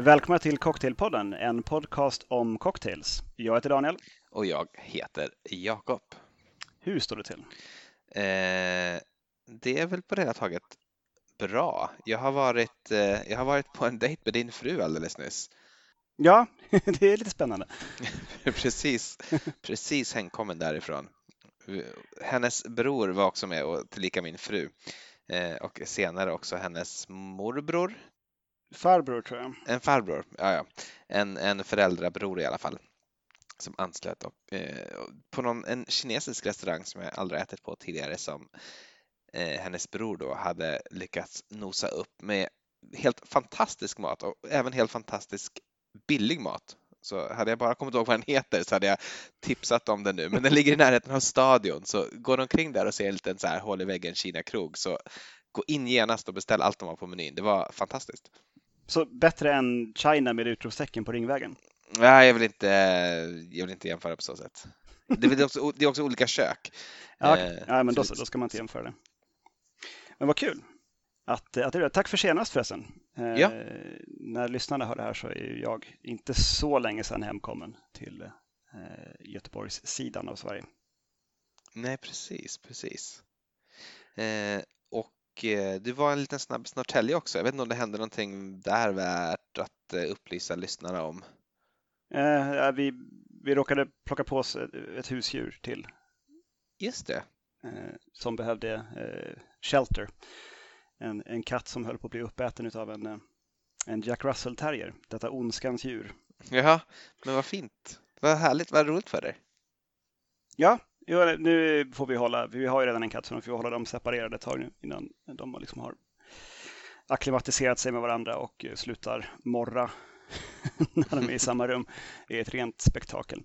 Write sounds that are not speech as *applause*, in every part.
Välkomna till Cocktailpodden, en podcast om cocktails. Jag heter Daniel. Och jag heter Jakob. Hur står det till? Eh, det är väl på det hela taget bra. Jag har, varit, eh, jag har varit på en dejt med din fru alldeles nyss. Ja, *laughs* det är lite spännande. *laughs* precis, precis hemkommen därifrån. Hennes bror var också med och tillika min fru eh, och senare också hennes morbror. Farbror tror jag. En farbror, ja, ja. En, en föräldrabror i alla fall som anslöt upp, eh, på någon, en kinesisk restaurang som jag aldrig ätit på tidigare som eh, hennes bror då hade lyckats nosa upp med helt fantastisk mat och även helt fantastisk billig mat. Så hade jag bara kommit ihåg vad den heter så hade jag tipsat om den nu. Men den ligger i närheten av stadion så går du omkring där och ser en liten så här hål i väggen Kina-krog så gå in genast och beställ allt de har på menyn. Det var fantastiskt. Så bättre än China med utropstecken på Ringvägen? Nej, jag vill inte, jag vill inte jämföra på så sätt. Det är också, det är också olika kök. *laughs* Ja, okay. Eh, ja men då, då ska man inte jämföra det. Men vad kul att, att det är Tack för senast förresten. Eh, ja. när lyssnarna hör det här så är jag inte så länge sedan hemkommen till eh, Göteborgs sidan av Sverige. Nej, precis, precis. Eh, och eh, du var en liten snabb Norrtälje också. Jag vet inte om det hände någonting där värt att eh, upplysa lyssnarna om? Eh, vi, vi råkade plocka på oss ett husdjur till. Just det. Eh, som behövde eh, shelter. En, en katt som höll på att bli uppäten av en, eh, en Jack Russell terrier, detta ondskans djur. Jaha, men vad fint. Vad härligt, vad roligt för dig. Ja, nu får vi hålla, vi har ju redan en katt så nu får vi hålla dem separerade ett tag nu innan de liksom har akklimatiserat sig med varandra och eh, slutar morra *laughs* när de är i samma rum. Det är ett rent spektakel.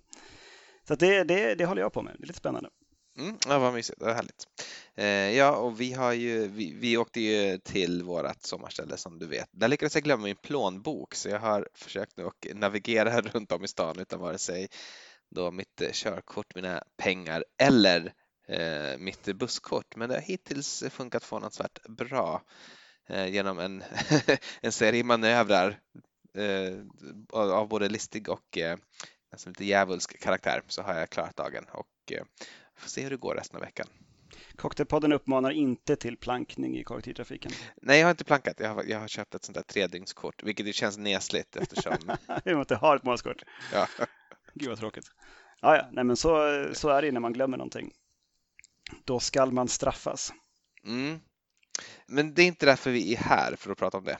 Så det, det, det håller jag på med. Det är lite spännande. Mm, ja, vad mysigt, vad härligt. Eh, ja, och vi har ju, vi, vi åkte ju till vårt sommarställe som du vet. Där lyckades jag glömma min plånbok så jag har försökt nu att navigera *laughs* runt om i stan utan vare sig då mitt körkort, mina pengar eller eh, mitt busskort. Men det har hittills funkat förvånansvärt bra eh, genom en, *laughs* en serie manövrar eh, av både listig och eh, alltså lite djävulsk karaktär så har jag klarat dagen och eh, får se hur det går resten av veckan. Cocktailpodden uppmanar inte till plankning i kollektivtrafiken. Nej, jag har inte plankat. Jag har, jag har köpt ett sånt där tredygnskort, vilket ju känns nesligt eftersom... *laughs* Vi inte har ett månadskort. Ja. Gud vad tråkigt. Ja, ja. Nej, men så, så är det när man glömmer någonting. Då skall man straffas. Mm. Men det är inte därför vi är här, för att prata om det.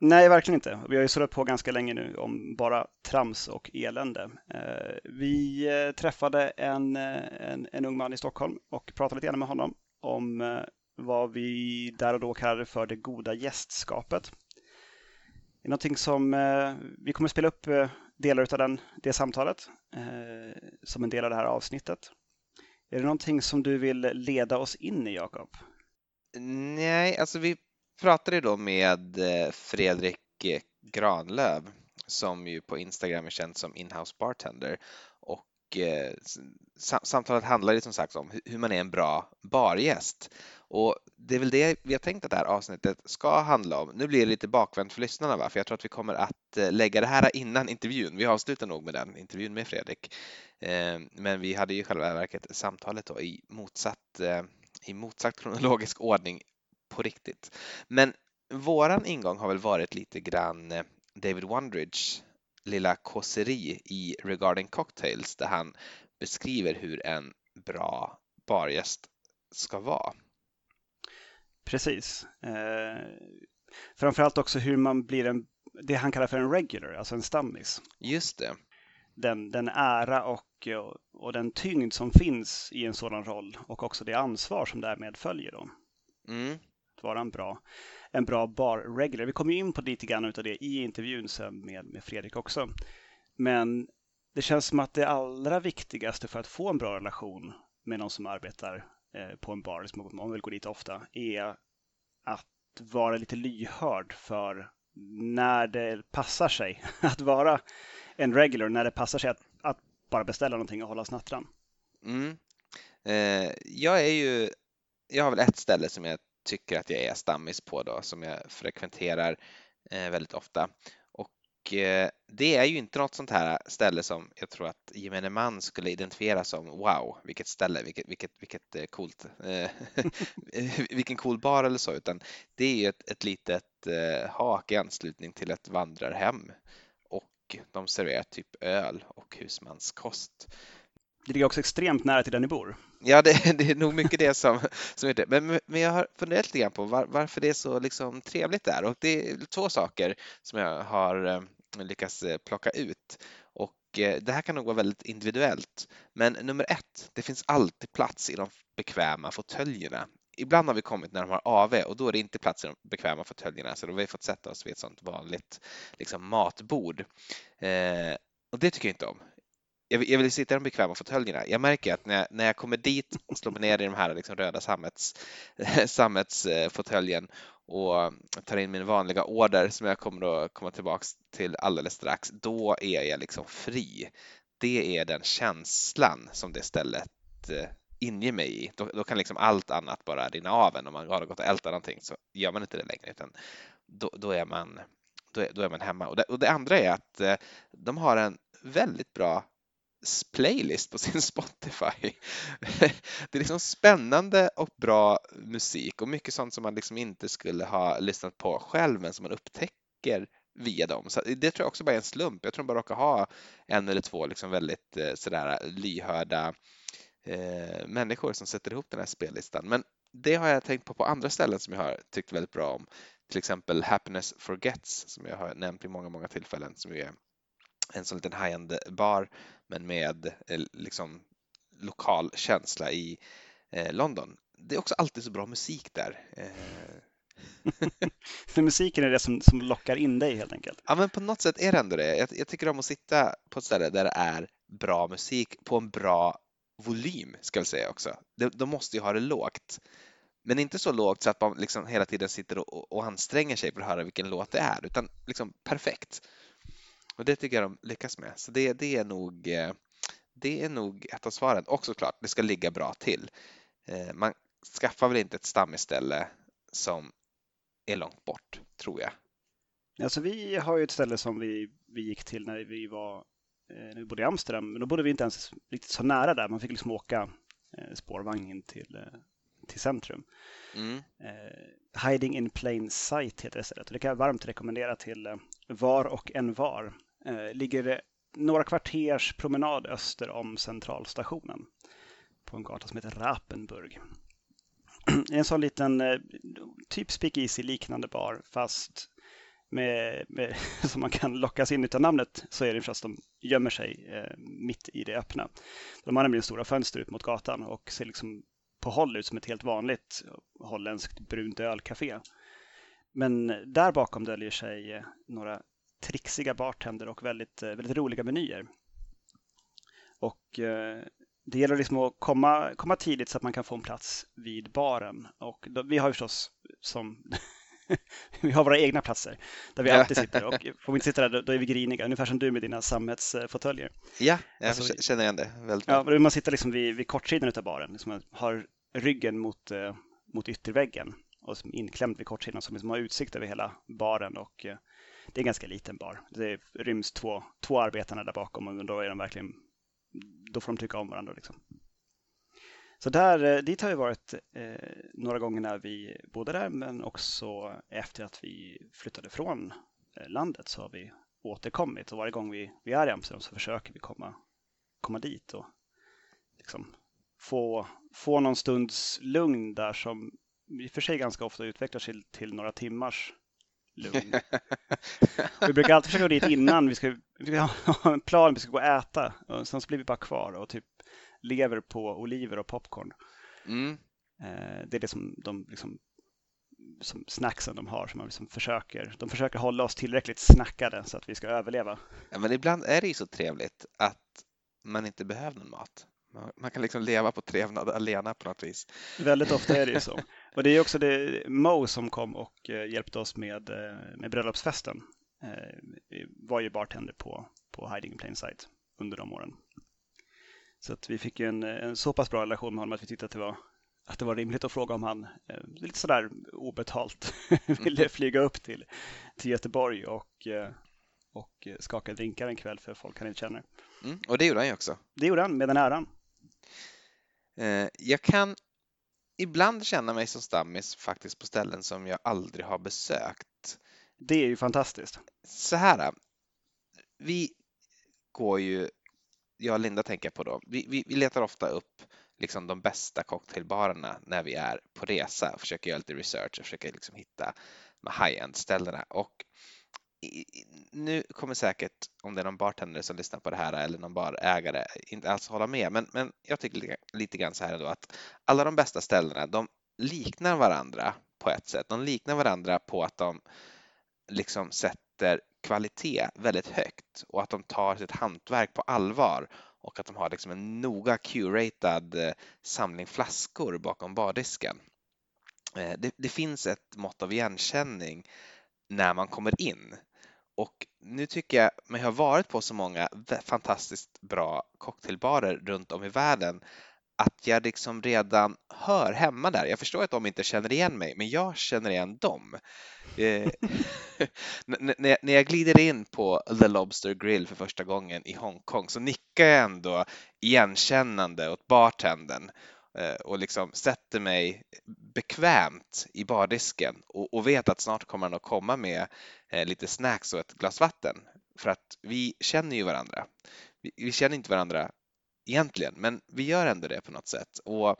Nej, verkligen inte. Vi har ju surrat på ganska länge nu om bara trams och elände. Eh, vi eh, träffade en, eh, en, en ung man i Stockholm och pratade lite grann med honom om vad vi där och då kallade för det goda gästskapet. Är någonting som eh, vi kommer spela upp eh, delar av den, det samtalet eh, som en del av det här avsnittet. Är det någonting som du vill leda oss in i, Jakob? Nej, alltså vi pratade då med Fredrik Granlöv som ju på Instagram är känd som inhouse bartender och eh, samtalet handlar ju som sagt om hur man är en bra bargäst. Och det är väl det vi har tänkt att det här avsnittet ska handla om. Nu blir det lite bakvänt för lyssnarna, va? för jag tror att vi kommer att eh, lägga det här innan intervjun. Vi avslutar nog med den intervjun med Fredrik. Eh, men vi hade ju själva verket samtalet då i motsatt, eh, i motsatt kronologisk ordning på riktigt. Men våran ingång har väl varit lite grann David Wondridge lilla kåseri i Regarding Cocktails där han beskriver hur en bra bargäst ska vara. Precis. Eh, framförallt också hur man blir en, det han kallar för en regular, alltså en stammis. Just det. Den, den ära och, och den tyngd som finns i en sådan roll och också det ansvar som därmed följer. Då. Mm att vara en bra, en bra bar regular. Vi kommer in på lite grann av det i intervjun sen med, med Fredrik också. Men det känns som att det allra viktigaste för att få en bra relation med någon som arbetar eh, på en bar, liksom, om man vill gå dit ofta, är att vara lite lyhörd för när det passar sig *laughs* att vara en regular, när det passar sig att, att bara beställa någonting och hålla snattran. Mm. Eh, jag är ju, jag har väl ett ställe som jag tycker att jag är stammis på då som jag frekventerar eh, väldigt ofta. Och eh, det är ju inte något sånt här ställe som jag tror att gemene man skulle identifiera som wow, vilket ställe, vilket, vilket, vilket eh, coolt, eh, *laughs* vilken cool bar eller så, utan det är ju ett, ett litet eh, hak i anslutning till ett vandrarhem och de serverar typ öl och husmanskost. Det ligger också extremt nära till där ni bor. Ja, det, *laughs* det är nog mycket det som, som är det. Men, men jag har funderat lite grann på var, varför det är så liksom trevligt där och det är två saker som jag har eh, lyckats eh, plocka ut. Och eh, det här kan nog vara väldigt individuellt. Men nummer ett, det finns alltid plats i de bekväma fåtöljerna. Ibland har vi kommit när de har AV och då är det inte plats i de bekväma fåtöljerna så då har vi fått sätta oss vid ett sånt vanligt liksom, matbord. Eh, och det tycker jag inte om jag, vill, jag vill sitta i de bekväma fåtöljerna. Jag märker att när jag, när jag kommer dit och slår mig ner i de här liksom röda sammets, *laughs* sammetsfåtöljen eh, och tar in min vanliga order som jag kommer att komma tillbaks till alldeles strax, då är jag liksom fri. Det är den känslan som det stället eh, inger mig i. Då, då, kan liksom allt annat bara rinna av en. Om man har gått och ältat någonting så gör man inte det längre utan då, då är, man, då, är, då är man hemma. Och det, och det andra är att eh, de har en väldigt bra playlist på *laughs* sin Spotify. Det är liksom spännande och bra musik och mycket sånt som man liksom inte skulle ha lyssnat på själv men som man upptäcker via dem. Så det tror jag också bara är en slump. Jag tror de bara råkar ha en eller två liksom väldigt eh, sådär lyhörda eh, människor som sätter ihop den här spellistan. Men det har jag tänkt på på andra ställen som jag har tyckt väldigt bra om. Till exempel Happiness Forgets som jag har nämnt vid många, många tillfällen som är en sån liten high-end bar men med eh, liksom lokal känsla i eh, London. Det är också alltid så bra musik där. *laughs* För eh. musiken är det som, som lockar in dig helt enkelt? Ja, men på något sätt är det ändå det. Jag, jag tycker om att sitta på ett ställe där det är bra musik på en bra volym, ska jag säga också. De, de måste ju ha det lågt. Men inte så lågt så att man liksom hela tiden sitter och, och anstränger sig för att höra vilken låt det är, utan liksom perfekt. Och det tycker jag de lyckas med. Så det, det, är, nog, eh, det är nog ett av svaren. Och såklart, det ska ligga bra till. Eh, man skaffar väl inte ett stammisställe som är långt bort, tror jag. Alltså vi har ju ett ställe som vi, vi gick till när vi var eh, när vi bodde i Amsterdam, men då bodde vi inte ens riktigt så nära där. Man fick liksom åka spårvagn till, till centrum. Mm. Hiding in plain sight heter det stället och det kan jag varmt rekommendera till var och en var Eh, ligger några kvarters promenad öster om centralstationen på en gata som heter Rapenburg. *clears throat* en sån liten eh, typ speakeasy liknande bar fast med, med, *laughs* som man kan lockas in utav namnet så är det förstås de gömmer sig eh, mitt i det öppna. De har nämligen stora fönster ut mot gatan och ser liksom på håll ut som ett helt vanligt holländskt brunt ölcafé. Men eh, där bakom döljer sig eh, några trixiga bartender och väldigt, eh, väldigt roliga menyer. Och eh, det gäller liksom att komma, komma tidigt så att man kan få en plats vid baren. Och då, vi har ju förstås som *laughs* vi har våra egna platser där vi alltid sitter och *laughs* får vi inte sitta där då är vi griniga, ungefär som du med dina sammetsfåtöljer. Ja, jag alltså, känner igen det väldigt Ja, man sitter liksom vid, vid kortsidan av baren, liksom har ryggen mot, eh, mot ytterväggen och inklämd vid kortsidan som liksom har utsikt över hela baren och det är en ganska liten bar. Det ryms två, två arbetare där bakom och då är de verkligen, då får de tycka om varandra. Liksom. Så där, eh, dit har vi varit eh, några gånger när vi bodde där men också efter att vi flyttade från eh, landet så har vi återkommit och varje gång vi, vi är i Amsterdam så försöker vi komma, komma dit och liksom få, få någon stunds lugn där som i och för sig ganska ofta utvecklar sig till, till några timmars lugn. *laughs* vi brukar alltid försöka gå dit innan vi ska, vi ska ha *laughs* en plan, vi ska gå och äta. Och sen så blir vi bara kvar och typ lever på oliver och popcorn. Mm. Eh, det är det som de liksom, som snacksen de har som man liksom försöker. De försöker hålla oss tillräckligt snackade så att vi ska överleva. Ja, men ibland är det ju så trevligt att man inte behöver någon mat. Man kan liksom leva på trevnad alena på något vis. Väldigt ofta är det ju så. *laughs* Och det är också det Mo som kom och eh, hjälpte oss med, eh, med bröllopsfesten. Eh, var ju bartender på, på Hiding in Plain Sight under de åren. Så att vi fick ju en, en så pass bra relation med honom att vi tyckte att det var, att det var rimligt att fråga om han lite sådär obetalt *laughs* ville flyga upp till, till Göteborg och, och skaka drinkar en kväll för folk han inte känner. Mm, och det gjorde han ju också. Det gjorde han med den äran. Eh, jag kan ibland känna mig som stammis faktiskt på ställen som jag aldrig har besökt. Det är ju fantastiskt. Så här, vi går ju, jag och Linda tänker på då, vi, vi, vi letar ofta upp liksom de bästa cocktailbarerna när vi är på resa och försöker göra lite research och försöker liksom hitta de high-end ställena. Och nu kommer säkert, om det är någon bartender som lyssnar på det här eller någon barägare, inte alls hålla med, men, men jag tycker lite grann så här ändå att alla de bästa ställena, de liknar varandra på ett sätt. De liknar varandra på att de liksom sätter kvalitet väldigt högt och att de tar sitt hantverk på allvar och att de har liksom en noga curated eh, samling flaskor bakom bardisken. Eh, det, det finns ett mått av igenkänning när man kommer in. Och nu tycker jag mig ha varit på så många fantastiskt bra cocktailbarer runt om i världen att jag liksom redan hör hemma där. Jag förstår att de inte känner igen mig, men jag känner igen dem. Eh, *laughs* när jag glider in på The Lobster Grill för första gången i Hongkong så nickar jag ändå igenkännande åt bartendern Eh, och liksom sätter mig bekvämt i bardisken och, och vet att snart kommer han att komma med eh, lite snacks och ett glas vatten. För att vi känner ju varandra. Vi, vi känner inte varandra egentligen, men vi gör ändå det på något sätt. Och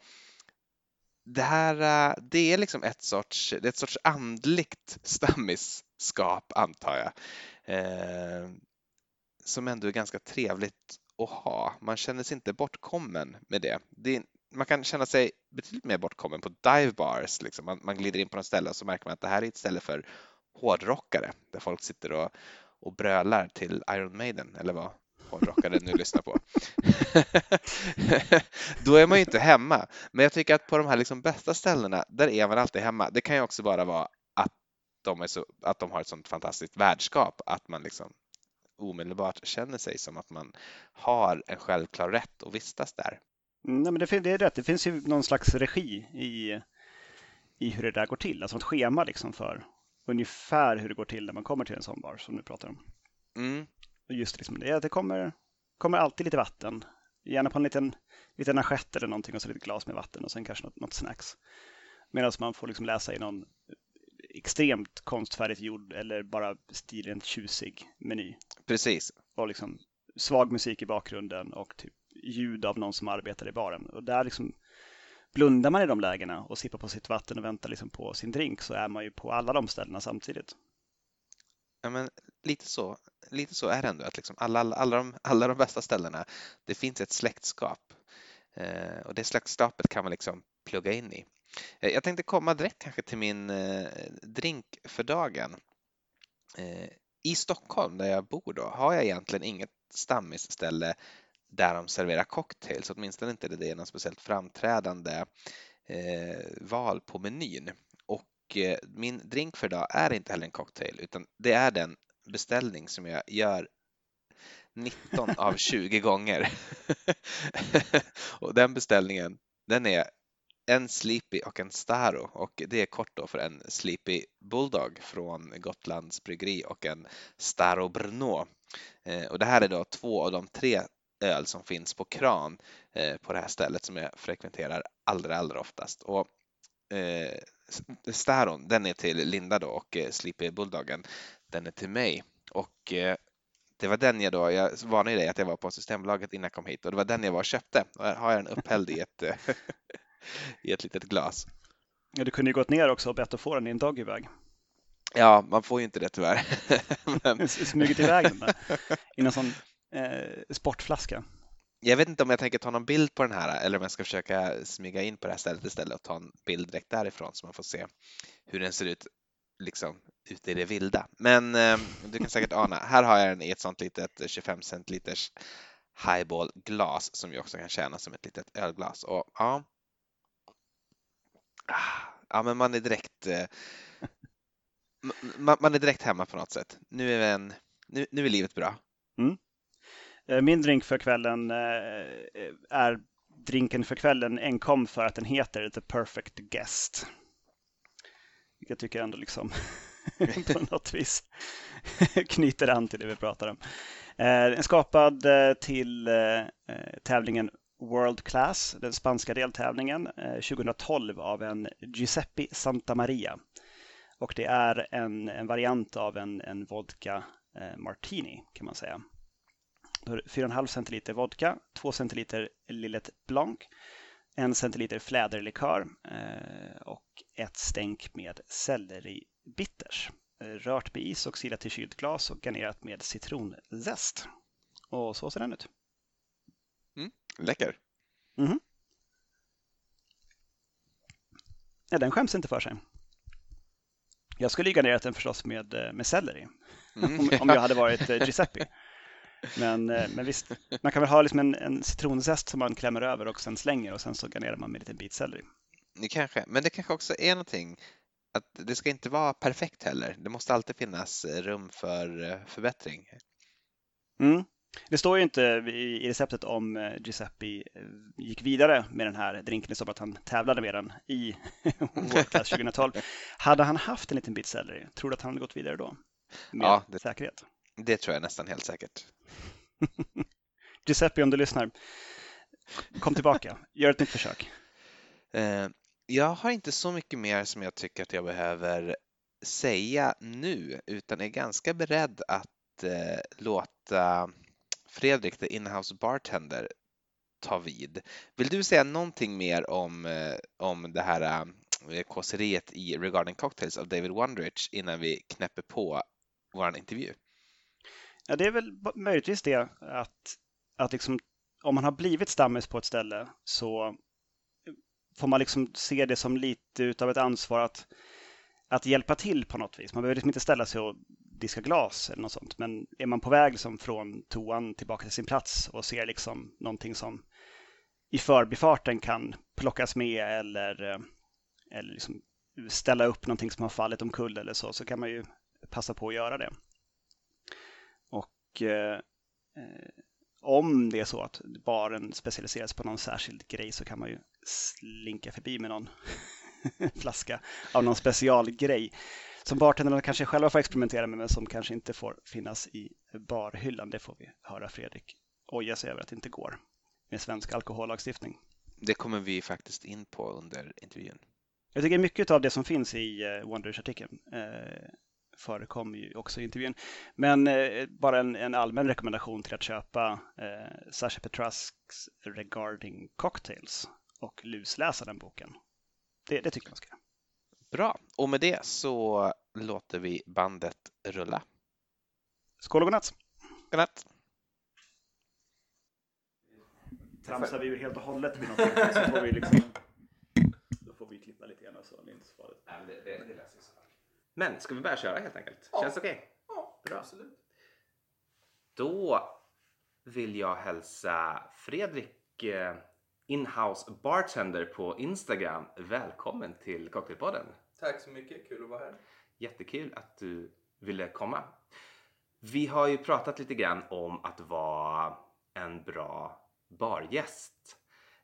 det här, eh, det är liksom ett sorts, det är ett sorts andligt stammisskap antar jag. Eh, som ändå är ganska trevligt att ha. Man känner sig inte bortkommen med det. det man kan känna sig betydligt mer bortkommen på dive bars. Liksom. Man, man glider in på något ställe och så märker man att det här är ett ställe för hårdrockare där folk sitter och, och brölar till Iron Maiden eller vad hårdrockare nu lyssnar på. *laughs* Då är man ju inte hemma. Men jag tycker att på de här liksom bästa ställena, där är man alltid hemma. Det kan ju också bara vara att de, är så, att de har ett sånt fantastiskt värdskap att man liksom omedelbart känner sig som att man har en självklar rätt att vistas där. Nej, men det, det är rätt. Det finns ju någon slags regi i, i hur det där går till. Alltså ett schema liksom för ungefär hur det går till när man kommer till en sån bar som du pratar om. Mm. Och just liksom det, det kommer, kommer alltid lite vatten. Gärna på en liten, liten assiett eller någonting och så lite glas med vatten och sen kanske något, något snacks. Medan man får liksom läsa i någon extremt konstfärdigt gjord eller bara stilrent tjusig meny. Precis. Och liksom svag musik i bakgrunden och typ ljud av någon som arbetar i baren. Och där liksom blundar man i de lägena och sippar på sitt vatten och väntar liksom på sin drink så är man ju på alla de ställena samtidigt. Ja, men lite så, lite så är det ändå att liksom alla, alla, alla, de, alla de bästa ställena, det finns ett släktskap eh, och det släktskapet kan man liksom plugga in i. Eh, jag tänkte komma direkt kanske till min eh, drink för dagen. Eh, I Stockholm där jag bor då har jag egentligen inget stammisställe där de serverar cocktails, åtminstone inte det är något speciellt framträdande eh, val på menyn. Och eh, min drink för idag är inte heller en cocktail utan det är den beställning som jag gör 19 av *laughs* 20 gånger. *laughs* och den beställningen, den är en Sleepy och en Staro och det är kort då för en Sleepy Bulldog från Gotlands bryggeri och en Staro Brno. Eh, och det här är då två av de tre öl som finns på kran eh, på det här stället som jag frekventerar allra, allra oftast. Och, eh, Staron, den är till Linda då och eh, Sleepy Bulldoggen, den är till mig. Och eh, det var den jag då, jag varnade dig att jag var på Systembolaget innan jag kom hit och det var den jag var och köpte. Och här har jag den upphälld i ett, *laughs* i ett litet glas. Ja, du kunde ju gått ner också och bett att få den i en doggyväg. Ja, man får ju inte det tyvärr. *laughs* Men... *laughs* Smugit iväg den där. i någon sån eh, sportflaska. Jag vet inte om jag tänker ta någon bild på den här eller om jag ska försöka smyga in på det här stället istället och ta en bild direkt därifrån så man får se hur den ser ut liksom ute i det vilda. Men eh, du kan säkert ana, här har jag den i ett sånt litet 25 centiliters highball-glas som ju också kan tjäna som ett litet ölglas. Och ja, ja men man är direkt eh, man, man, är direkt hemma på något sätt. Nu är, en, nu, nu är livet bra. Mm. Eh, min drink för kvällen eh, eh, är drinken för kvällen enkom för att den heter The Perfect Guest. Jag tycker ändå liksom *laughs* på något vis *laughs* knyter an till det vi pratar om. Den är skapad till tävlingen World Class, den spanska deltävlingen 2012 av en Giuseppe Santamaria. Och det är en, en variant av en, en vodka martini kan man säga. 4,5 centiliter vodka, 2 centiliter Lillet Blanc, 1 centiliter fläderlikör eh, och ett stänk med selleribitters. Eh, rört med is och silat till kylt glas och garnerat med citronzest. Och så ser den ut. Mm, läcker. Mm. Ja, den skäms inte för sig. Jag skulle ju garnerat den förstås med, eh, med selleri. Mm. *laughs* om, om jag hade varit Giuseppe. Men, eh, men visst, man kan väl ha liksom en, en citronzest som man klämmer över och sen slänger och sen så garnerar man med en liten bit selleri. Det kanske, men det kanske också är någonting att det ska inte vara perfekt heller. Det måste alltid finnas rum för eh, förbättring. Mm. Det står ju inte i receptet om eh, Giuseppe gick vidare med den här drinken, det står bara att han tävlade med den i *laughs* World Class 2012. Hade han haft en liten bit selleri, tror du att han hade gått vidare då? Med ja, det, säkerhet? Det tror jag nästan helt säkert. *laughs* Giuseppe, om du lyssnar, kom tillbaka, gör ett nytt försök. Eh, jag har inte så mycket mer som jag tycker att jag behöver säga nu, utan är ganska beredd att eh, låta Fredrik, the inhouse bartender, ta vid. Vill du säga någonting mer om, eh, om det här kåseriet i Regarding Cocktails av David Wondrich innan vi knäpper på vår intervju? Ja, det är väl möjligtvis det att, att liksom, om man har blivit stammis på ett ställe så får man liksom se det som lite utav ett ansvar att, att hjälpa till på något vis. Man behöver liksom inte ställa sig och diska glas eller något sånt. Men är man på väg liksom från toan tillbaka till sin plats och ser liksom någonting som i förbifarten kan plockas med eller, eh, eller liksom ställa upp någonting som har fallit omkull eller så, så kan man ju passa på att göra det. Eh, eh, om det är så att baren specialiseras på någon särskild grej så kan man ju slinka förbi med någon *laughs* flaska av någon specialgrej som bartenderna kanske själva får experimentera med men som kanske inte får finnas i barhyllan. Det får vi höra Fredrik oja sig över att det inte går med svensk alkohollagstiftning. Det kommer vi faktiskt in på under intervjun. Jag tycker mycket av det som finns i Wonders-artikeln eh, förekommer ju också i intervjun. Men eh, bara en, en, allmän rekommendation till att köpa eh, Sasha Petrasks Regarding Cocktails och lusläsa den boken. Det, det tycker jag man ska Bra, och med det så låter vi bandet rulla. Skål och godnatt! Godnatt! Tramsar vi ju helt och hållet vid någonting så får vi liksom då får vi klippa lite grann så det är inte så farligt. Nej, det, det, det löser sig. Men ska vi börja köra helt enkelt? Ja. Känns okej? Okay? Ja, Bra. absolut. Då vill jag hälsa Fredrik eh, Inhouse Bartender på Instagram välkommen till Cocktailpodden. Tack så mycket, kul att vara här. Jättekul att du ville komma. Vi har ju pratat lite grann om att vara en bra bargäst.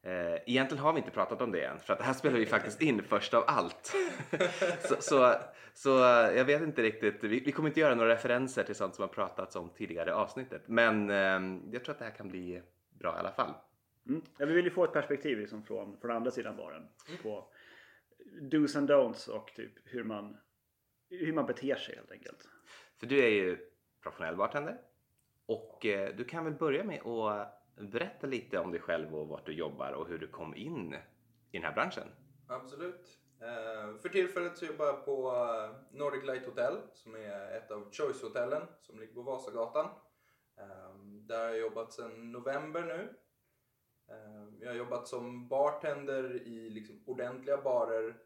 Eh, egentligen har vi inte pratat om det än för att det här spelar vi faktiskt in först av allt. *laughs* så, så, så, jag vet inte riktigt, vi, vi, kommer inte göra några referenser till sånt som har pratats om tidigare i avsnittet men eh, jag tror att det här kan bli bra i alla fall. Mm. Ja, vi vill ju få ett perspektiv liksom från, från andra sidan baren på dos and don'ts och typ hur man, hur man beter sig helt enkelt. För du är ju professionell bartender och eh, du kan väl börja med att berätta lite om dig själv och vart du jobbar och hur du kom in i den här branschen. Absolut. Eh, för tillfället så jobbar jag på eh, Nordic Light Hotel som är ett av Choice-hotellen som ligger på Vasagatan. Ehm, där har jag jobbat sedan november nu. Ehm, jag har jobbat som bartender i liksom ordentliga barer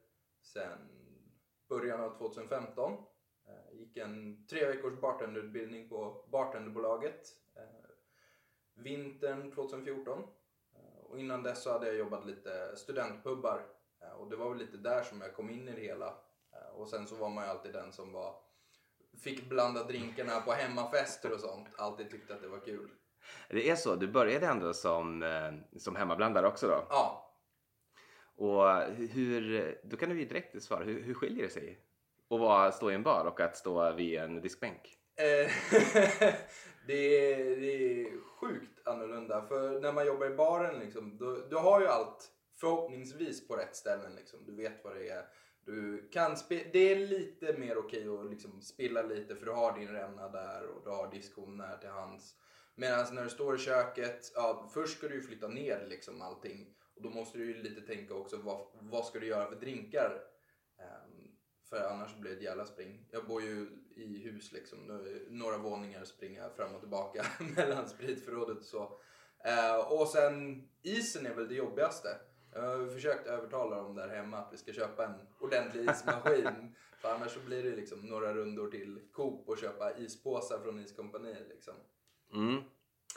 sedan början av 2015. Jag eh, Gick en tre veckors bartenderutbildning på Bartenderbolaget ehm, vintern 2014. Och innan dess så hade jag jobbat lite studentpubbar Eh, och det var väl lite där som jag kom in i det hela. Eh, och sen så var man ju alltid den som var fick blanda drinkarna på hemmafester och sånt. Alltid tyckte att det var kul. Det är så, du började ändå som, eh, som hemmablandare också då? Ja. Och hur, då kan du ju direkt svara, hur, hur skiljer det sig att stå i en bar och att stå vid en diskbänk? *laughs* *laughs* Det, är, det är sjukt annorlunda. För när man jobbar i baren, liksom, du, du har ju allt förhoppningsvis på rätt ställen. Liksom. Du vet vad det är. Du kan det är lite mer okej att liksom spilla lite för du har din ränna där och du har diskon nära till hands. Medan när du står i köket, ja, först ska du ju flytta ner liksom allting. Och då måste du ju lite tänka också, vad, vad ska du göra för drinkar? För annars blir det ett jävla spring. Jag bor ju i hus liksom, några våningar springer jag fram och tillbaka *laughs* mellan spritförrådet och så. Eh, och sen isen är väl det jobbigaste. Jag har försökt övertala dem där hemma att vi ska köpa en ordentlig ismaskin. *laughs* för annars så blir det liksom några rundor till Coop och köpa ispåsar från iskompaniet liksom. Mm.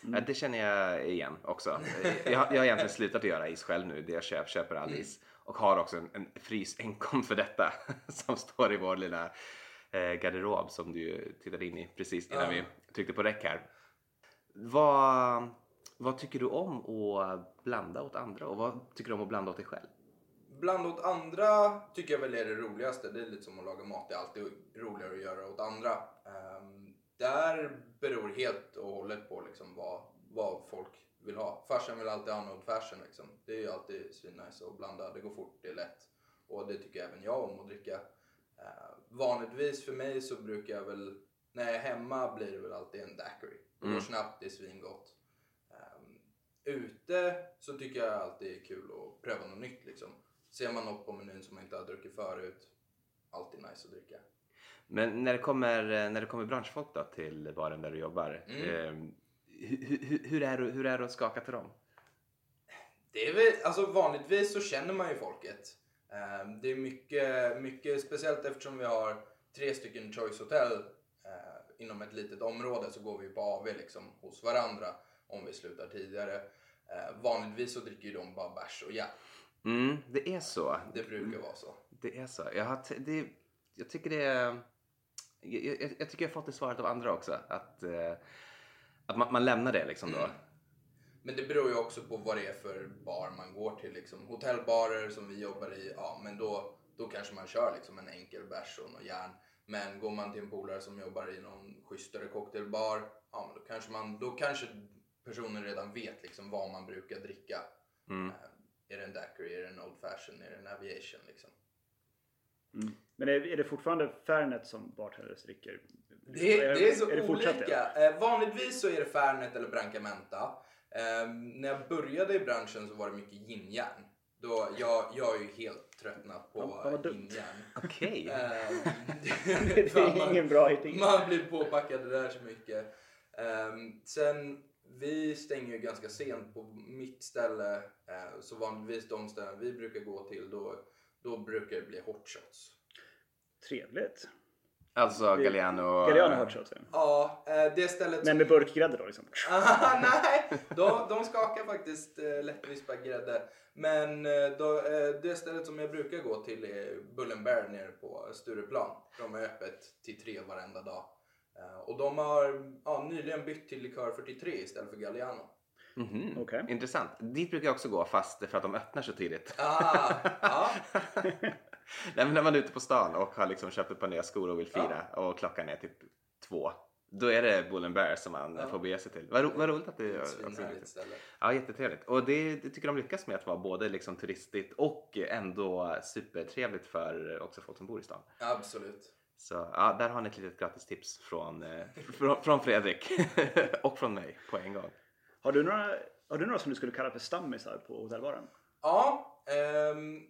Ja, det känner jag igen också. Jag, har- jag har egentligen slutat att göra is själv nu. Det jag köper, köper all is. Och har också en, en frys enkom för detta. *laughs* Som står i vår lilla eh, garderob som du tittade in i precis innan Ja. vi tryckte på räck här. Vad, vad tycker du om att blanda åt andra och vad tycker du om att blanda åt dig själv? Bland åt andra tycker jag väl är det roligaste. Det är lite som att laga mat. Det är alltid roligare att göra åt andra. Ehm, där beror helt och hållet på liksom vad, vad folk vill ha. Farsan vill alltid ha old fashion liksom. Det är ju alltid svinnice att blanda. Det går fort, det är lätt. Och det tycker även jag om att dricka. Uh, vanligtvis för mig så brukar jag väl, när jag är hemma blir det väl alltid en daiquiri. Det går Mm. snabbt, det är svingott. Ehm, ute så tycker jag alltid det är kul att pröva något nytt liksom. Ser man något på menyn som man inte har druckit förut, alltid nice att dricka. Men när det kommer, när det kommer branschfolk då till baren där du jobbar. Mm. Eh, hur, hur, är hur är det att skaka till dem? Det är väl, alltså vanligtvis så känner man ju folket. Ehm, det är mycket, mycket, speciellt eftersom vi har tre stycken Choice Hotel eh, inom ett litet område så går vi på AV liksom hos varandra om vi slutar tidigare. Eh, vanligtvis så dricker ju de bara bärs och ja, Mm, det är så. det brukar vara så. Det är så. Jag, har det, jag tycker det är... Jag, jag, jag tycker jag har fått det svaret av andra också. Att, eh, att man, man lämnar det liksom då. Mm. Men det beror ju också på vad det är för bar man går till. Liksom. Hotellbarer som vi jobbar i, ja men då, då kanske man kör liksom en enkel bärs och något järn. Men går man till en polare som jobbar i någon schysstare cocktailbar, ja men då kanske, man, då kanske personen redan vet liksom vad man brukar dricka. Mm. Eh, Är det en daiquiri, är det en old fashion, är det en aviation liksom? Mm. Men är, är det fortfarande Fernet som bartenders dricker? Det, är- det är så det fortsatt olika. det? Eh, vanligtvis så är det Fernet eller Brancamenta. Eh, när jag började i branschen så var det mycket yin-yang. Då, jag, jag är ju helt tröttnat på Ja, yin-yang. Okej. Eh, *laughs* Det är *laughs* ingen bra hitting. Man blir påpackad det där så mycket. Ehm, sen, vi stänger ju ganska sent på mitt ställe. eh, så vanligtvis de ställen vi brukar gå till då, då brukar det bli hot shots. Trevligt. Alltså Galliano... Galliano hot shots. ja. Ja, eh, det stället Men med burkgrädde då liksom? *laughs* Ah, nej, de, de skakar faktiskt eh, lättvispad grädde. Men eh, då, det stället som jag brukar gå till är Bull Bear nere på Stureplan. De är öppet till tre varenda dag. Och de har ja, nyligen bytt till likör 43 istället för Galliano. Mhm. Okej. Intressant. Dit brukar jag också gå fast för att de öppnar så tidigt. Ah, ja. *laughs* *laughs* Nej, men när man är ute på stan och har liksom köpt ett par nya skor och vill fira och klockan är typ två. Då är det Bull and Bear som man Ja. får bege sig till. Vad, ro, vad roligt att det Ett också svinhärligt ställe. Ja, jättetrevligt. Och det, det tycker de lyckas med att vara både liksom turistigt och ändå supertrevligt för också folk som bor i stan. Absolut. Så ja, där har ni ett litet gratis tips från, eh, från, från Fredrik *laughs* och från mig på en gång. Har du några, har du några som du skulle kalla för stammisar på hotellbaren? Ja, ehm,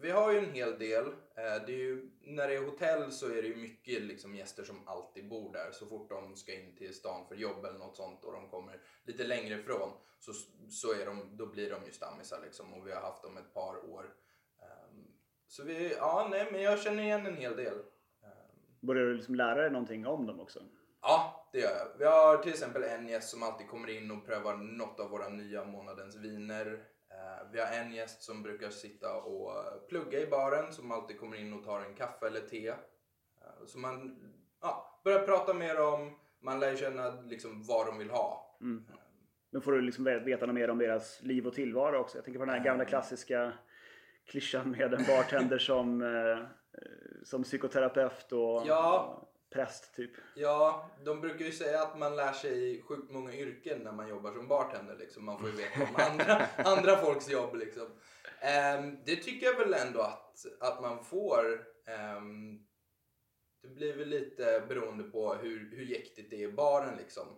vi har ju en hel del. Eh, det är ju, när det är hotell så är det ju mycket liksom gäster som alltid bor där. Så fort de ska in till stan för jobb eller något sånt och de kommer lite längre ifrån så, så är de, då blir de ju stammisar liksom och vi har haft dem ett par år. Ehm, så vi, ja nej men jag känner igen en hel del. Ehm, Börjar du liksom lära dig någonting om dem också? Ja, det gör jag. Vi har till exempel en gäst som alltid kommer in och prövar något av våra nya månadens viner. Eh, Vi har en gäst som brukar sitta och eh, plugga i baren som alltid kommer in och tar en kaffe eller te. Eh, Så man ja, börjar prata mer om, man lär känna liksom vad de vill ha. Mm. Men får du liksom veta något mer om deras liv och tillvaro också? Jag tänker på den här gamla klassiska klyschan med en bartender som, som psykoterapeut och Ja. Präst typ. Ja, de brukar ju säga att man lär sig sjukt många yrken när man jobbar som bartender. Liksom. Man får ju veta om andra, *laughs* andra folks jobb. Liksom. Ehm, det tycker jag väl ändå att, att man får. Ehm, det blir väl lite beroende på hur, hur jäktigt det är i baren. Liksom.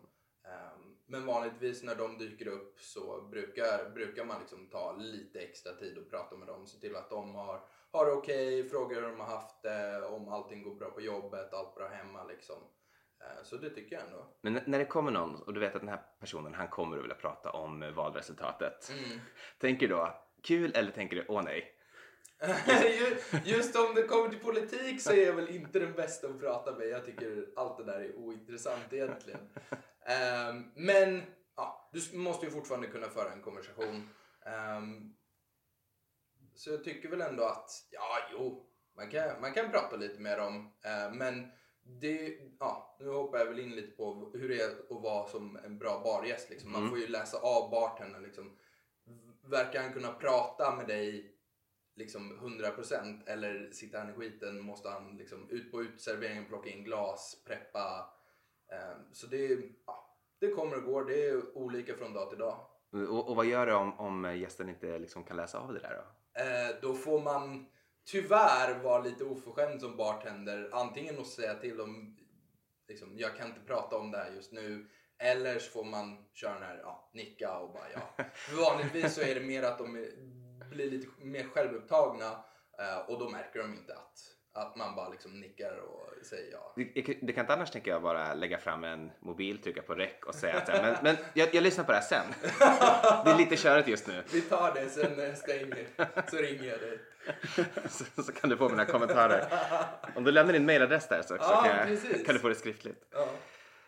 Ehm, men vanligtvis när de dyker upp så brukar, brukar man liksom ta lite extra tid och prata med dem. Se till att de har, har det okej, fråga hur de har haft det, om allting går bra på jobbet, allt bra hemma. Liksom. Eh, Så det tycker jag ändå. Men när det kommer någon och du vet att den här personen han kommer att vilja prata om eh, valresultatet. Mm. *laughs* Tänker du då kul eller tänker du åh nej? *laughs* Ju- Just om det kommer till politik så är jag väl inte den bästa att prata med. Jag tycker allt det där är ointressant egentligen. Ehm, men ja, du måste ju fortfarande kunna föra en konversation. Så jag tycker väl ändå att, ja jo, man kan, man kan prata lite med dem. Eh, men det, ja, nu hoppar jag väl in lite på hur det är att vara som en bra bargäst. Liksom. Man Mm. får ju läsa av bartendern. Liksom. Verkar han kunna prata med dig liksom 100% eller sitter han i skiten måste han liksom ut på utserveringen, plocka in glas, preppa. Eh, så det, ja, det kommer och går. Det är olika från dag till dag. Och, och vad gör du om, om gästen inte liksom kan läsa av det där då? Eh, då får man tyvärr vara lite oförskämd som bartender. Antingen att säga till dem, liksom, jag kan inte prata om det här just nu. Eller så får man köra den här, ja, nicka och bara ja. *laughs* Vanligtvis så är det mer att de blir lite mer självupptagna eh, och då märker de inte att, att man bara liksom nickar och säger ja. Det, det kan inte annars tänker jag bara lägga fram en mobil, trycka på räck och säga att så men, men jag, jag lyssnar på det här sen. Det är lite körigt just nu. Vi tar det sen när jag stänger så ringer jag dig. *laughs* Så, så kan du få mina kommentarer. Om du lämnar din mailadress där så, så Ja, kan, jag, kan du få det skriftligt. Ja,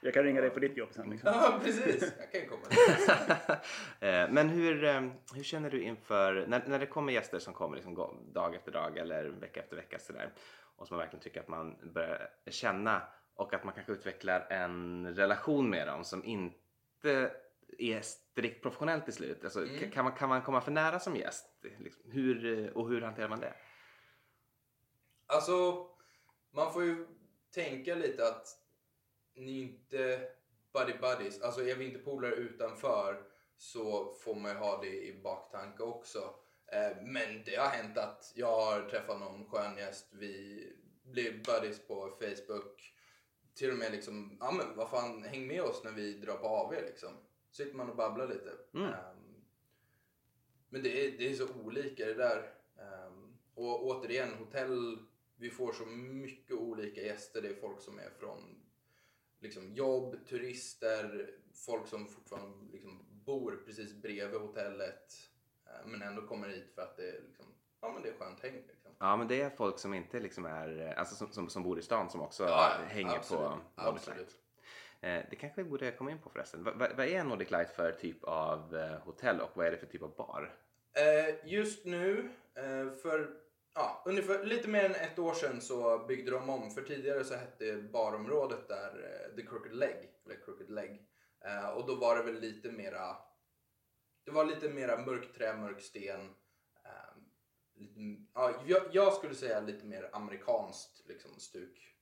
Jag kan ringa dig på ditt jobb sen. Liksom. ja precis. Jag kan komma. *laughs* Eh, Men hur, eh, hur känner du inför, när, när det kommer gäster som kommer liksom dag efter dag eller vecka efter vecka sådär och som man verkligen tycker att man börjar känna och att man kanske utvecklar en relation med dem som inte är strikt professionellt till slut. Alltså, Mm. kan, man, kan man komma för nära som gäst? Liksom, hur, eh, och hur hanterar man det? Alltså, man får ju tänka lite att ni inte buddy buddies. Alltså är vi inte polare utanför så får man ju ha det i baktanke också. Eh, Men det har hänt att jag har träffat någon skön gäst. Vi blir buddies på Facebook. Till och med liksom, ja men vad fan, häng med oss när vi drar på AV liksom. Sitter man och babblar lite. Mm. Ehm, men det är, det är så olika det där. Ehm, och återigen, hotell, vi får så mycket olika gäster. Det är folk som är från liksom, jobb, turister, folk som fortfarande liksom, bor precis bredvid hotellet. eh, men ändå kommer hit för att det liksom, ja, men det är skönt häng. Liksom. Ja men det är folk som inte liksom är, alltså som, som, som bor i stan som också Ja, hänger absolut, på Nordic. Light. Eh, Det kanske vi borde komma in på förresten. Va- va- Vad är Nordic Light för typ av eh, hotell och vad är det för typ av bar? Eh, just nu, eh, för ja, ungefär lite mer än ett år sedan så byggde de om. För tidigare så hette barområdet där eh, The Crooked Leg. Eller Crooked Leg. Eh, och då var det väl lite mera det var lite mera mörkt trä, mörk sten. Ehm, lite, ja, jag, skulle säga lite mer amerikanskt liksom, stuk.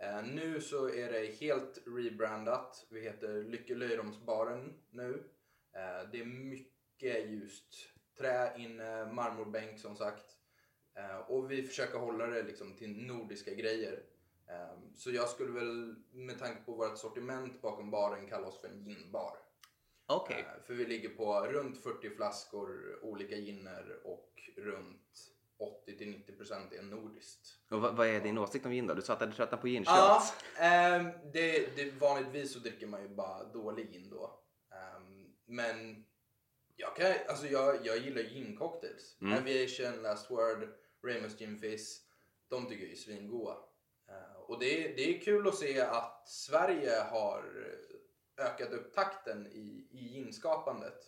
Eh, nu så är det helt rebrandat. Vi heter Lycke Löjromsbaren nu. Det är mycket ljust trä inne, marmorbänk som sagt. Eh, och vi försöker hålla det liksom till nordiska grejer. Eh, så jag skulle väl med tanke på vårt sortiment bakom baren kalla oss för en ginbar. Okej. Eh, för vi ligger på runt 40 flaskor olika ginner och runt 80-90% är nordiskt. Och vad, vad är din åsikt om gin då? Du sa att du tröttnar på gin Ja, ehm, det, det, vanligtvis så dricker man ju bara dålig gin då. Ehm, men jag, kan, alltså jag, jag gillar gin-cocktails. Mm. Aviation, Last Word, Ramos Fizz. De tycker jag är svingoda. Ehm, och det, är- det är kul att se att Sverige har ökat upp takten i, i ginskapandet.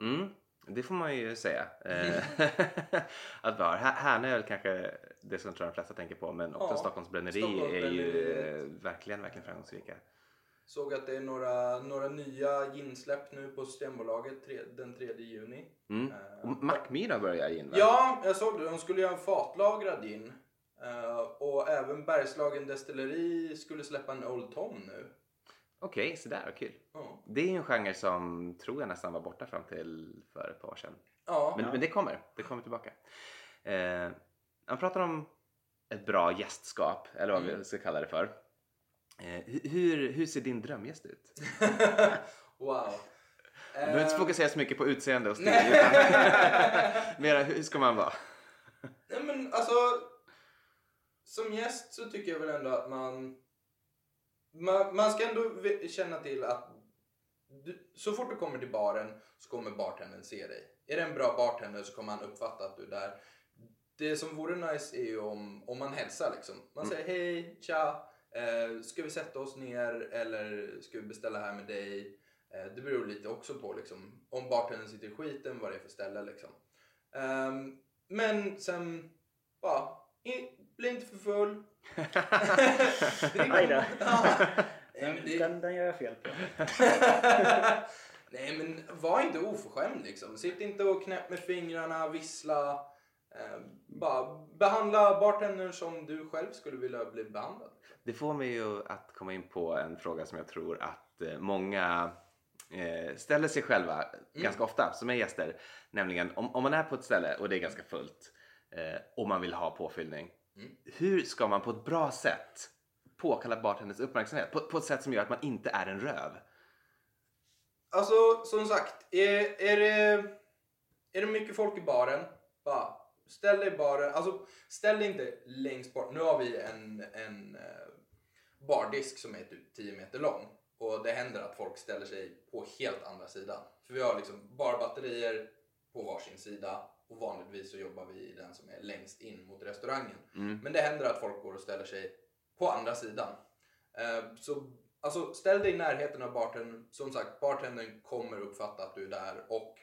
Mm, det får man ju säga. *laughs* Eh, *laughs* att vi har. Här- Härnöl kanske det som jag tror de flesta tänker på men också Ja, Stockholms bränneri är ju eh, verkligen, verkligen framgångsrika. Såg att det är några, några nya ginsläpp nu på Systembolaget tre, den 3 juni. Mm. Eh, Och Mackmyra börjar gin va? Ja, jag såg det. De skulle göra en fatlagrad gin. Eh, och även Bergslagen Destilleri skulle släppa en Old Tom nu. Okej, så där, vad kul. Ja. Det är ju en genre som tror jag nästan var borta fram till för ett par år sedan. Ja, Men, men det kommer, det kommer tillbaka. Eh, han pratar om ett bra gästskap, eller vad Mm. vi ska kalla det för. Eh, hu- hur, hur ser din drömgäst ut? *laughs* wow. Du behöver inte Eh, fokusera så mycket på utseende och stil. Utan *laughs* Mera, hur ska man vara? Nej men alltså, som gäst så tycker jag väl ändå att man, man, man ska ändå känna till att du, så fort du kommer till baren så kommer bartendern se dig. Är det en bra bartender så kommer han uppfatta att du är där. Det som vore nice är ju om, om man hälsar liksom. Man säger hej, tja, eh, ska vi sätta oss ner eller ska vi beställa här med dig? Eh, det beror lite också på liksom, om bartendern sitter i skiten, vad det är för ställe liksom. Ehm, men sen, bara, i, bli inte för full. *laughs* Aj då. *laughs* Ja. Den, det- den, den gör jag fel på. *laughs* Nej men var inte oförskämd liksom. Sitt inte och knäpp med fingrarna, vissla. Eh, bara behandla bartendern som du själv skulle vilja bli behandlad. Det får mig ju att komma in på en fråga som jag tror att eh, många eh, ställer sig själva ganska ofta som är gäster. Nämligen om, om man är på ett ställe och det är ganska fullt eh, och man vill ha påfyllning. Mm. Hur ska man på ett bra sätt påkalla bartenderns uppmärksamhet? På, på ett sätt som gör att man inte är en röv. Alltså som sagt, är, är, det, är det mycket folk i baren, bara ställ dig i baren. Alltså ställ dig inte längst bort. Nu har vi en, en eh, bardisk som är typ 10 meter lång. Och det händer att folk ställer sig på helt andra sidan. För vi har liksom barbatterier på varsin sida och vanligtvis så jobbar vi i den som är längst in mot restaurangen. Mm. Men det händer att folk går och ställer sig på andra sidan. Eh, så alltså, ställ dig i närheten av bartendern. Som sagt, bartendern kommer uppfatta att du är där och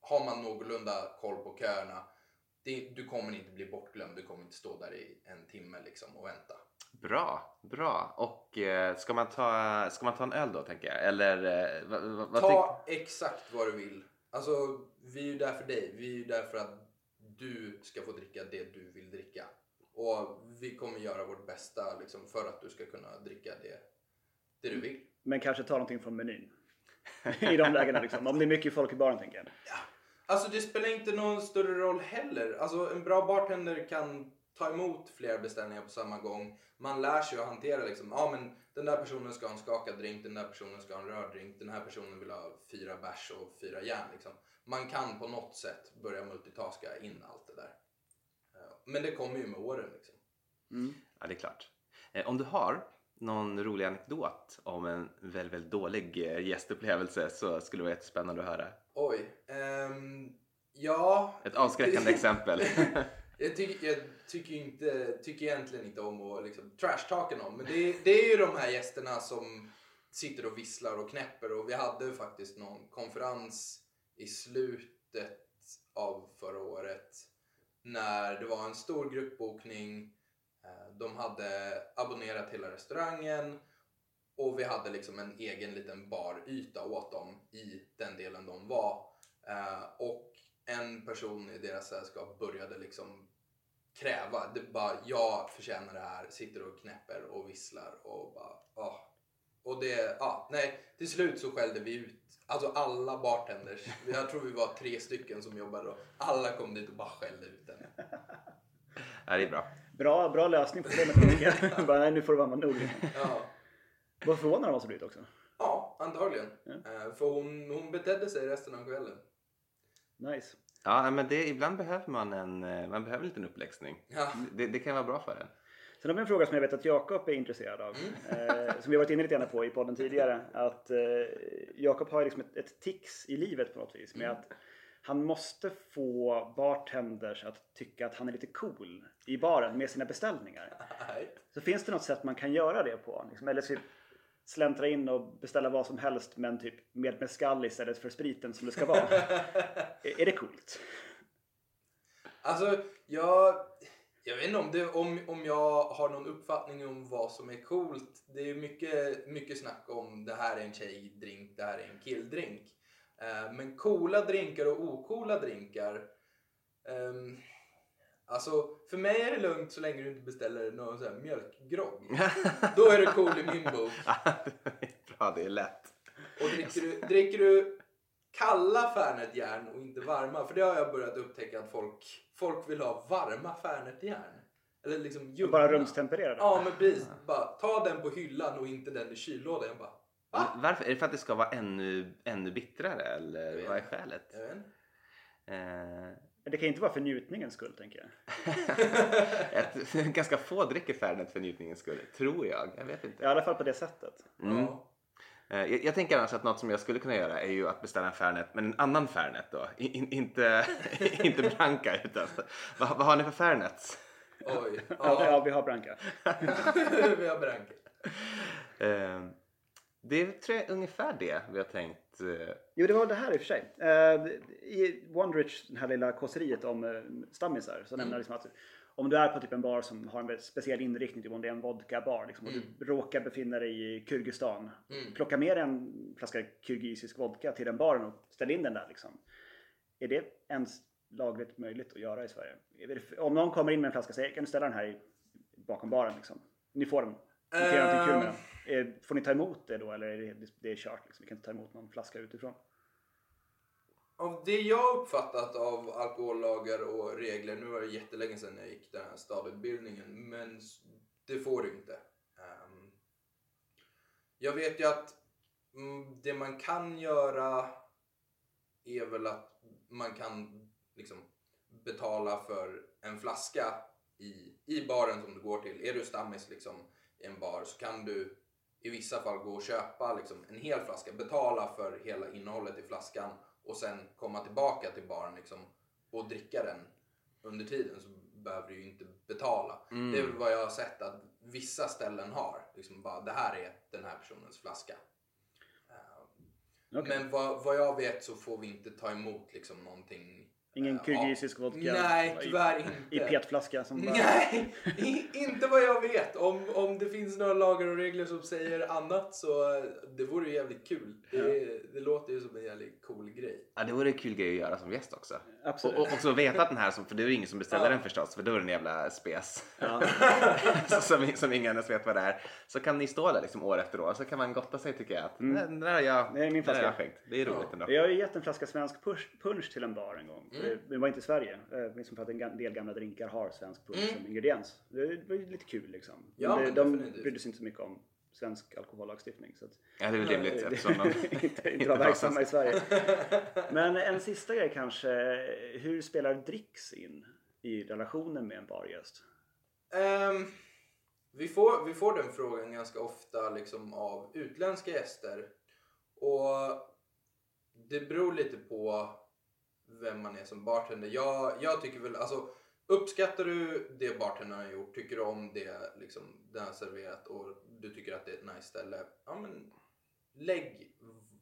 har man någorlunda koll på köerna, det, du kommer inte bli bortglömd. Du kommer inte stå där i en timme liksom och vänta. Bra, bra. Och eh, ska, man ta, ska man ta en öl då tänker jag? Eller eh, vad, vad, vad Ta exakt vad du vill. Alltså, vi är ju där för dig. Vi är ju där för att du ska få dricka det du vill dricka. Och vi kommer göra vårt bästa liksom, för att du ska kunna dricka det, det du vill. Men kanske ta någonting från menyn. I de lägena liksom. Om det är mycket folk i baren tänker jag. Alltså det spelar inte någon större roll heller. Alltså en bra bartender kan ta emot flera beställningar på samma gång. Man lär sig att hantera liksom, ja men den där personen ska ha en skakad drink, den där personen ska ha en röd drink, den här personen vill ha fyra bärs och fyra järn liksom. Man kan på något sätt börja multitaska in allt det där. Eh, Men det kommer ju med åren liksom. Ja, det är klart. Eh, om du har någon rolig anekdot om en väldigt, väldigt dålig eh, gästupplevelse så skulle det vara jättespännande att höra. Oj. ehm, ja. Ett avskräckande exempel. *laughs* Jag tycker, jag tycker, inte, tycker egentligen inte om att liksom trashtalka någon. Men det, det är ju de här gästerna som sitter och visslar och knäpper. Och vi hade faktiskt någon konferens i slutet av förra året. När det var en stor gruppbokning. Eh, De hade abonnerat hela restaurangen. Och vi hade liksom en egen liten baryta åt dem i den delen de var. Eh, och en person i deras sällskap började liksom kräva. Det bara, jag förtjänar det här. Sitter och knäpper och visslar och bara, ah. Och det, ja, nej. Till slut så skällde vi ut, alltså alla bartenders. *laughs* Jag tror vi var tre stycken som jobbade och alla kom dit och bara skällde ut den. ja, det är bra. Bra, bra lösning på problemet. *laughs* Bara, nej, nu får det vara nog. Ja. Vad förvånad de måste blivit också. Ja, antagligen. Eh, För hon, hon betedde sig resten av kvällen. Nice. Ja, men det, ibland behöver man en, eh, man behöver en liten uppläxning. Ja. Det, det kan vara bra för en. Sen har vi en fråga som jag vet att Jakob är intresserad av. Eh, som vi har varit inne lite grann på i podden tidigare. Att eh, Jakob har liksom ett, ett tics i livet på något vis. Med att han måste få bartenders att tycka att han är lite cool i baren med sina beställningar. *laughs* Nej. Så finns det något sätt man kan göra det på? Liksom, eller typ släntra in och beställa vad som helst men typ med mescal istället för spriten som det ska vara. *laughs* är, det coolt? Alltså, jag, jag vet inte om, det, om, om jag har någon uppfattning om vad som är coolt. Det är mycket, mycket snack om det här är en tjejdrink, det här är en killdrink. Eh, men coola drinkar och ocoola drinkar. ehm, Alltså, för mig är det lugnt så länge du inte beställer någon sån här mjölkgrogg. *laughs* Då är du cool i min bok. Bra, det är lätt. Och dricker du, dricker du kalla Fernetjärn och inte varma, för det har jag börjat upptäcka att folk, folk vill ha varma Fernetjärn. Eller liksom ljumna. Bara rumstempererade? Ja, men precis. Bara, ta den på hyllan och inte den i kyllådan. Bara, va? Varför? Är det för att det ska vara ännu, ännu bittrare eller vad är skälet? Jag vet inte. Eh, Det kan ju inte vara för njutningens skull, tänker jag. *laughs* ett, ganska få dricker Fernet för njutningens skull, tror jag. Jag vet inte. I alla fall på det sättet. Mm. Ja. Eh, Jag, jag tänker annars att något som jag skulle kunna göra är ju att beställa en Fernet, men en annan Fernet då. In, in, inte, *laughs* inte Branca utan vad, vad har ni för Fernets? Oj. *laughs* Ja, ja vi har Branca. vi har Branca. Eh, det tror jag är ungefär det vi har tänkt. Eh, Jo, det var det här i och för sig. Eh, I Wondrich, det här lilla kåseriet om eh, stammisar, så nämner jag liksom att om du är på typ en bar som har en väldigt speciell inriktning, typ om det är en vodka-bar liksom, och du råkar befinna dig i Kyrgyzstan, Mm. plocka med en flaska kirgisisk vodka till den baren och ställ in den där. Liksom. Är det ens lagligt möjligt att göra i Sverige? Om någon kommer in med en flaska och säger kan du ställa den här i, bakom baren? Liksom. Ni får den. Ni någonting kul med den. Får ni ta emot det då eller är det, det är kört? Liksom. Vi kan inte ta emot någon flaska utifrån. Av det jag uppfattat av alkohollagar och regler, nu var det jättelänge sedan jag gick den här stadutbildningen, men det får du inte. Ehm, jag vet ju att mm, det man kan göra är väl att man kan liksom betala för en flaska i, i baren som du går till. Är du stammis liksom i en bar så kan du i vissa fall gå och köpa liksom en hel flaska, betala för hela innehållet i flaskan och sen komma tillbaka till baren liksom och dricka den under tiden så behöver du ju inte betala. Det är väl vad jag har sett att vissa ställen har. Liksom bara, det här är den här personens flaska. Okej. Men vad, vad jag vet så får vi inte ta emot liksom någonting. Ingen eh, kirgisisk vodka? Nej, i- tyvärr inte. I petflaska som bara... Nej, inte vad jag vet. Om, om det finns några lagar och regler som säger annat så eh, det vore ju jävligt kul. Det, det låter ju som en jävligt cool grej. Ja, det vore en kul grej att göra som gäst också. Absolut. Och, och också veta att den här, för det är ju ingen som beställer Ja. den förstås, för då är det en jävla spes. Ja. *laughs* som, som ingen ens vet vad det är. Så kan ni stå där liksom år efter år, så kan man gotta sig tycker jag. Att, mm. Den där har jag, Det är min den där har flaska. jag skänkt. Det är roligt ändå. Jag har ju gett en flaska svensk punch till en bar en gång. Mm. Det var inte i Sverige. Eh, Liksom för att en del gamla drinkar har svensk punch Mm. som ingrediens. Det var ju lite kul liksom. Ja, det, men de definitivt. brydde sig inte så mycket om svensk alkohollagstiftning. Så att, Ja, det är väl rimligt eftersom de *laughs* inte, inte var verksamma i Sverige. *laughs* Men en sista grej kanske. Hur spelar dricks in i relationen med en bargäst? Ehm, vi, får, vi får den frågan ganska ofta liksom, av utländska gäster. Och det beror lite på vem man är som bartender. Jag, jag tycker väl, alltså uppskattar du det bartendern har gjort, tycker du om det liksom, den har serverat och du tycker att det är ett nice ställe, ja men lägg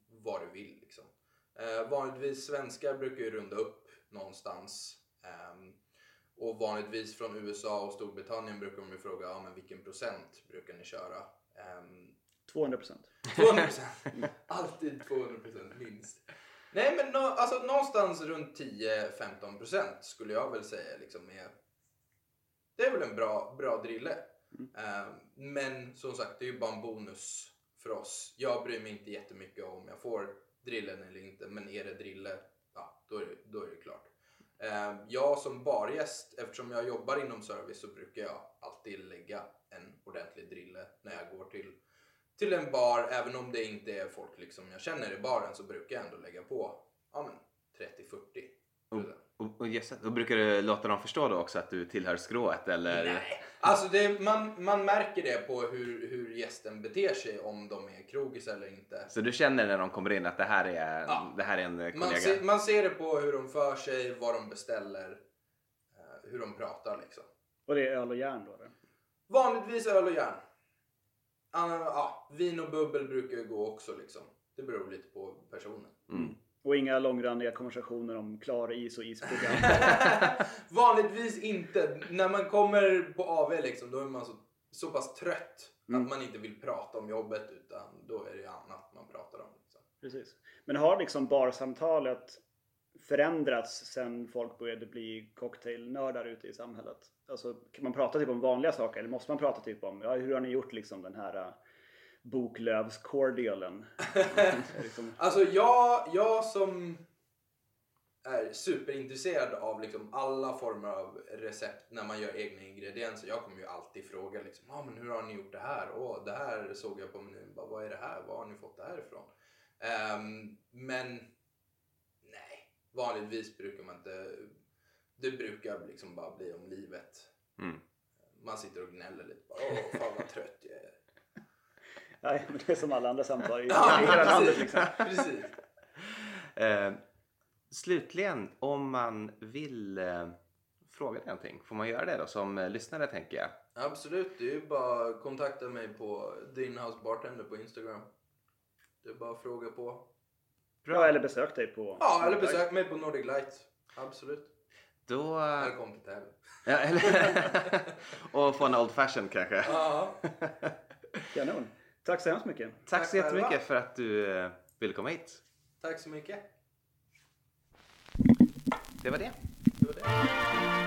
vad du vill liksom. Eh, vanligtvis svenskar brukar ju runda upp någonstans. Ehm, och vanligtvis från USA och Storbritannien brukar de ju fråga ja, men vilken procent brukar ni köra? Ehm, 200 procent. 200 procent. *laughs* Alltid 200 procent minst. Nej men nå, alltså, någonstans runt 10-15 procent skulle jag väl säga liksom är Det är väl en bra, bra drille. Ehm, men som sagt det är ju bara en bonus för oss. Jag bryr mig inte jättemycket om jag får drillen eller inte men är det drille, ja då är det, då är det klart. Eh, jag som bargäst, eftersom jag jobbar inom service så brukar jag alltid lägga en ordentlig drille när jag går till, till en bar. Även om det inte är folk liksom jag känner i baren så brukar jag ändå lägga på ja, men 30-40 Och, och yes, då brukar du låta dem förstå då också att du tillhör skrået eller? Nej, alltså det, man, man märker det på hur, hur gästen beter sig om de är krogis eller inte. Så du känner när de kommer in att det här är, Ja. det här är en kollega? Man, ser, man ser det på hur de för sig, vad de beställer, eh, hur de pratar liksom. Och det är öl och järn då eller? Vanligtvis öl och järn. Ja, vin och bubbel brukar ju gå också liksom. Det beror lite på personen. Mm. Och inga långrandiga konversationer om klar is och isprogram. *laughs* Vanligtvis inte. När man kommer på AV liksom, då är man så, så pass trött Mm. att man inte vill prata om jobbet utan då är det annat man pratar om. Liksom. Precis. Men har liksom barsamtalet förändrats sen folk började bli cocktailnördar ute i samhället? Alltså, kan man prata typ om vanliga saker eller måste man prata typ om ja, hur har ni gjort liksom den här uh, boklövscordialen? *laughs* liksom... Alltså jag, jag som är superintresserad av liksom alla former av recept när man gör egna ingredienser. Jag kommer ju alltid fråga liksom, ah, men hur har ni gjort det här? Åh, det här såg jag på menyn. Vad är det här? Var har ni fått det här ifrån? Um, men vanligtvis brukar man inte... Det brukar liksom bara bli om livet. Mm. Man sitter och gnäller lite. Bara, Åh, fan vad trött jag är. *laughs* Nej, men det är som alla andra samtal i *laughs* ja, hela landet. Liksom. *laughs* precis. Uh, slutligen, om man vill uh, fråga dig någonting, får man göra det då som uh, lyssnare tänker jag? Absolut, det är ju bara att kontakta mig på din house bartender på Instagram. Det är bara att fråga på. Bra, eller besök dig på... Ja, eller besök mig på Nordic Light. Absolut. Då... Eller kom till. Ja, eller... *laughs* och få en Old Fashion kanske. Ja. *laughs* Kanon. Tack så hemskt mycket. Tack, Tack så jättemycket själva. för att du eh, ville komma hit. Tack så mycket. Det var det. det, var det.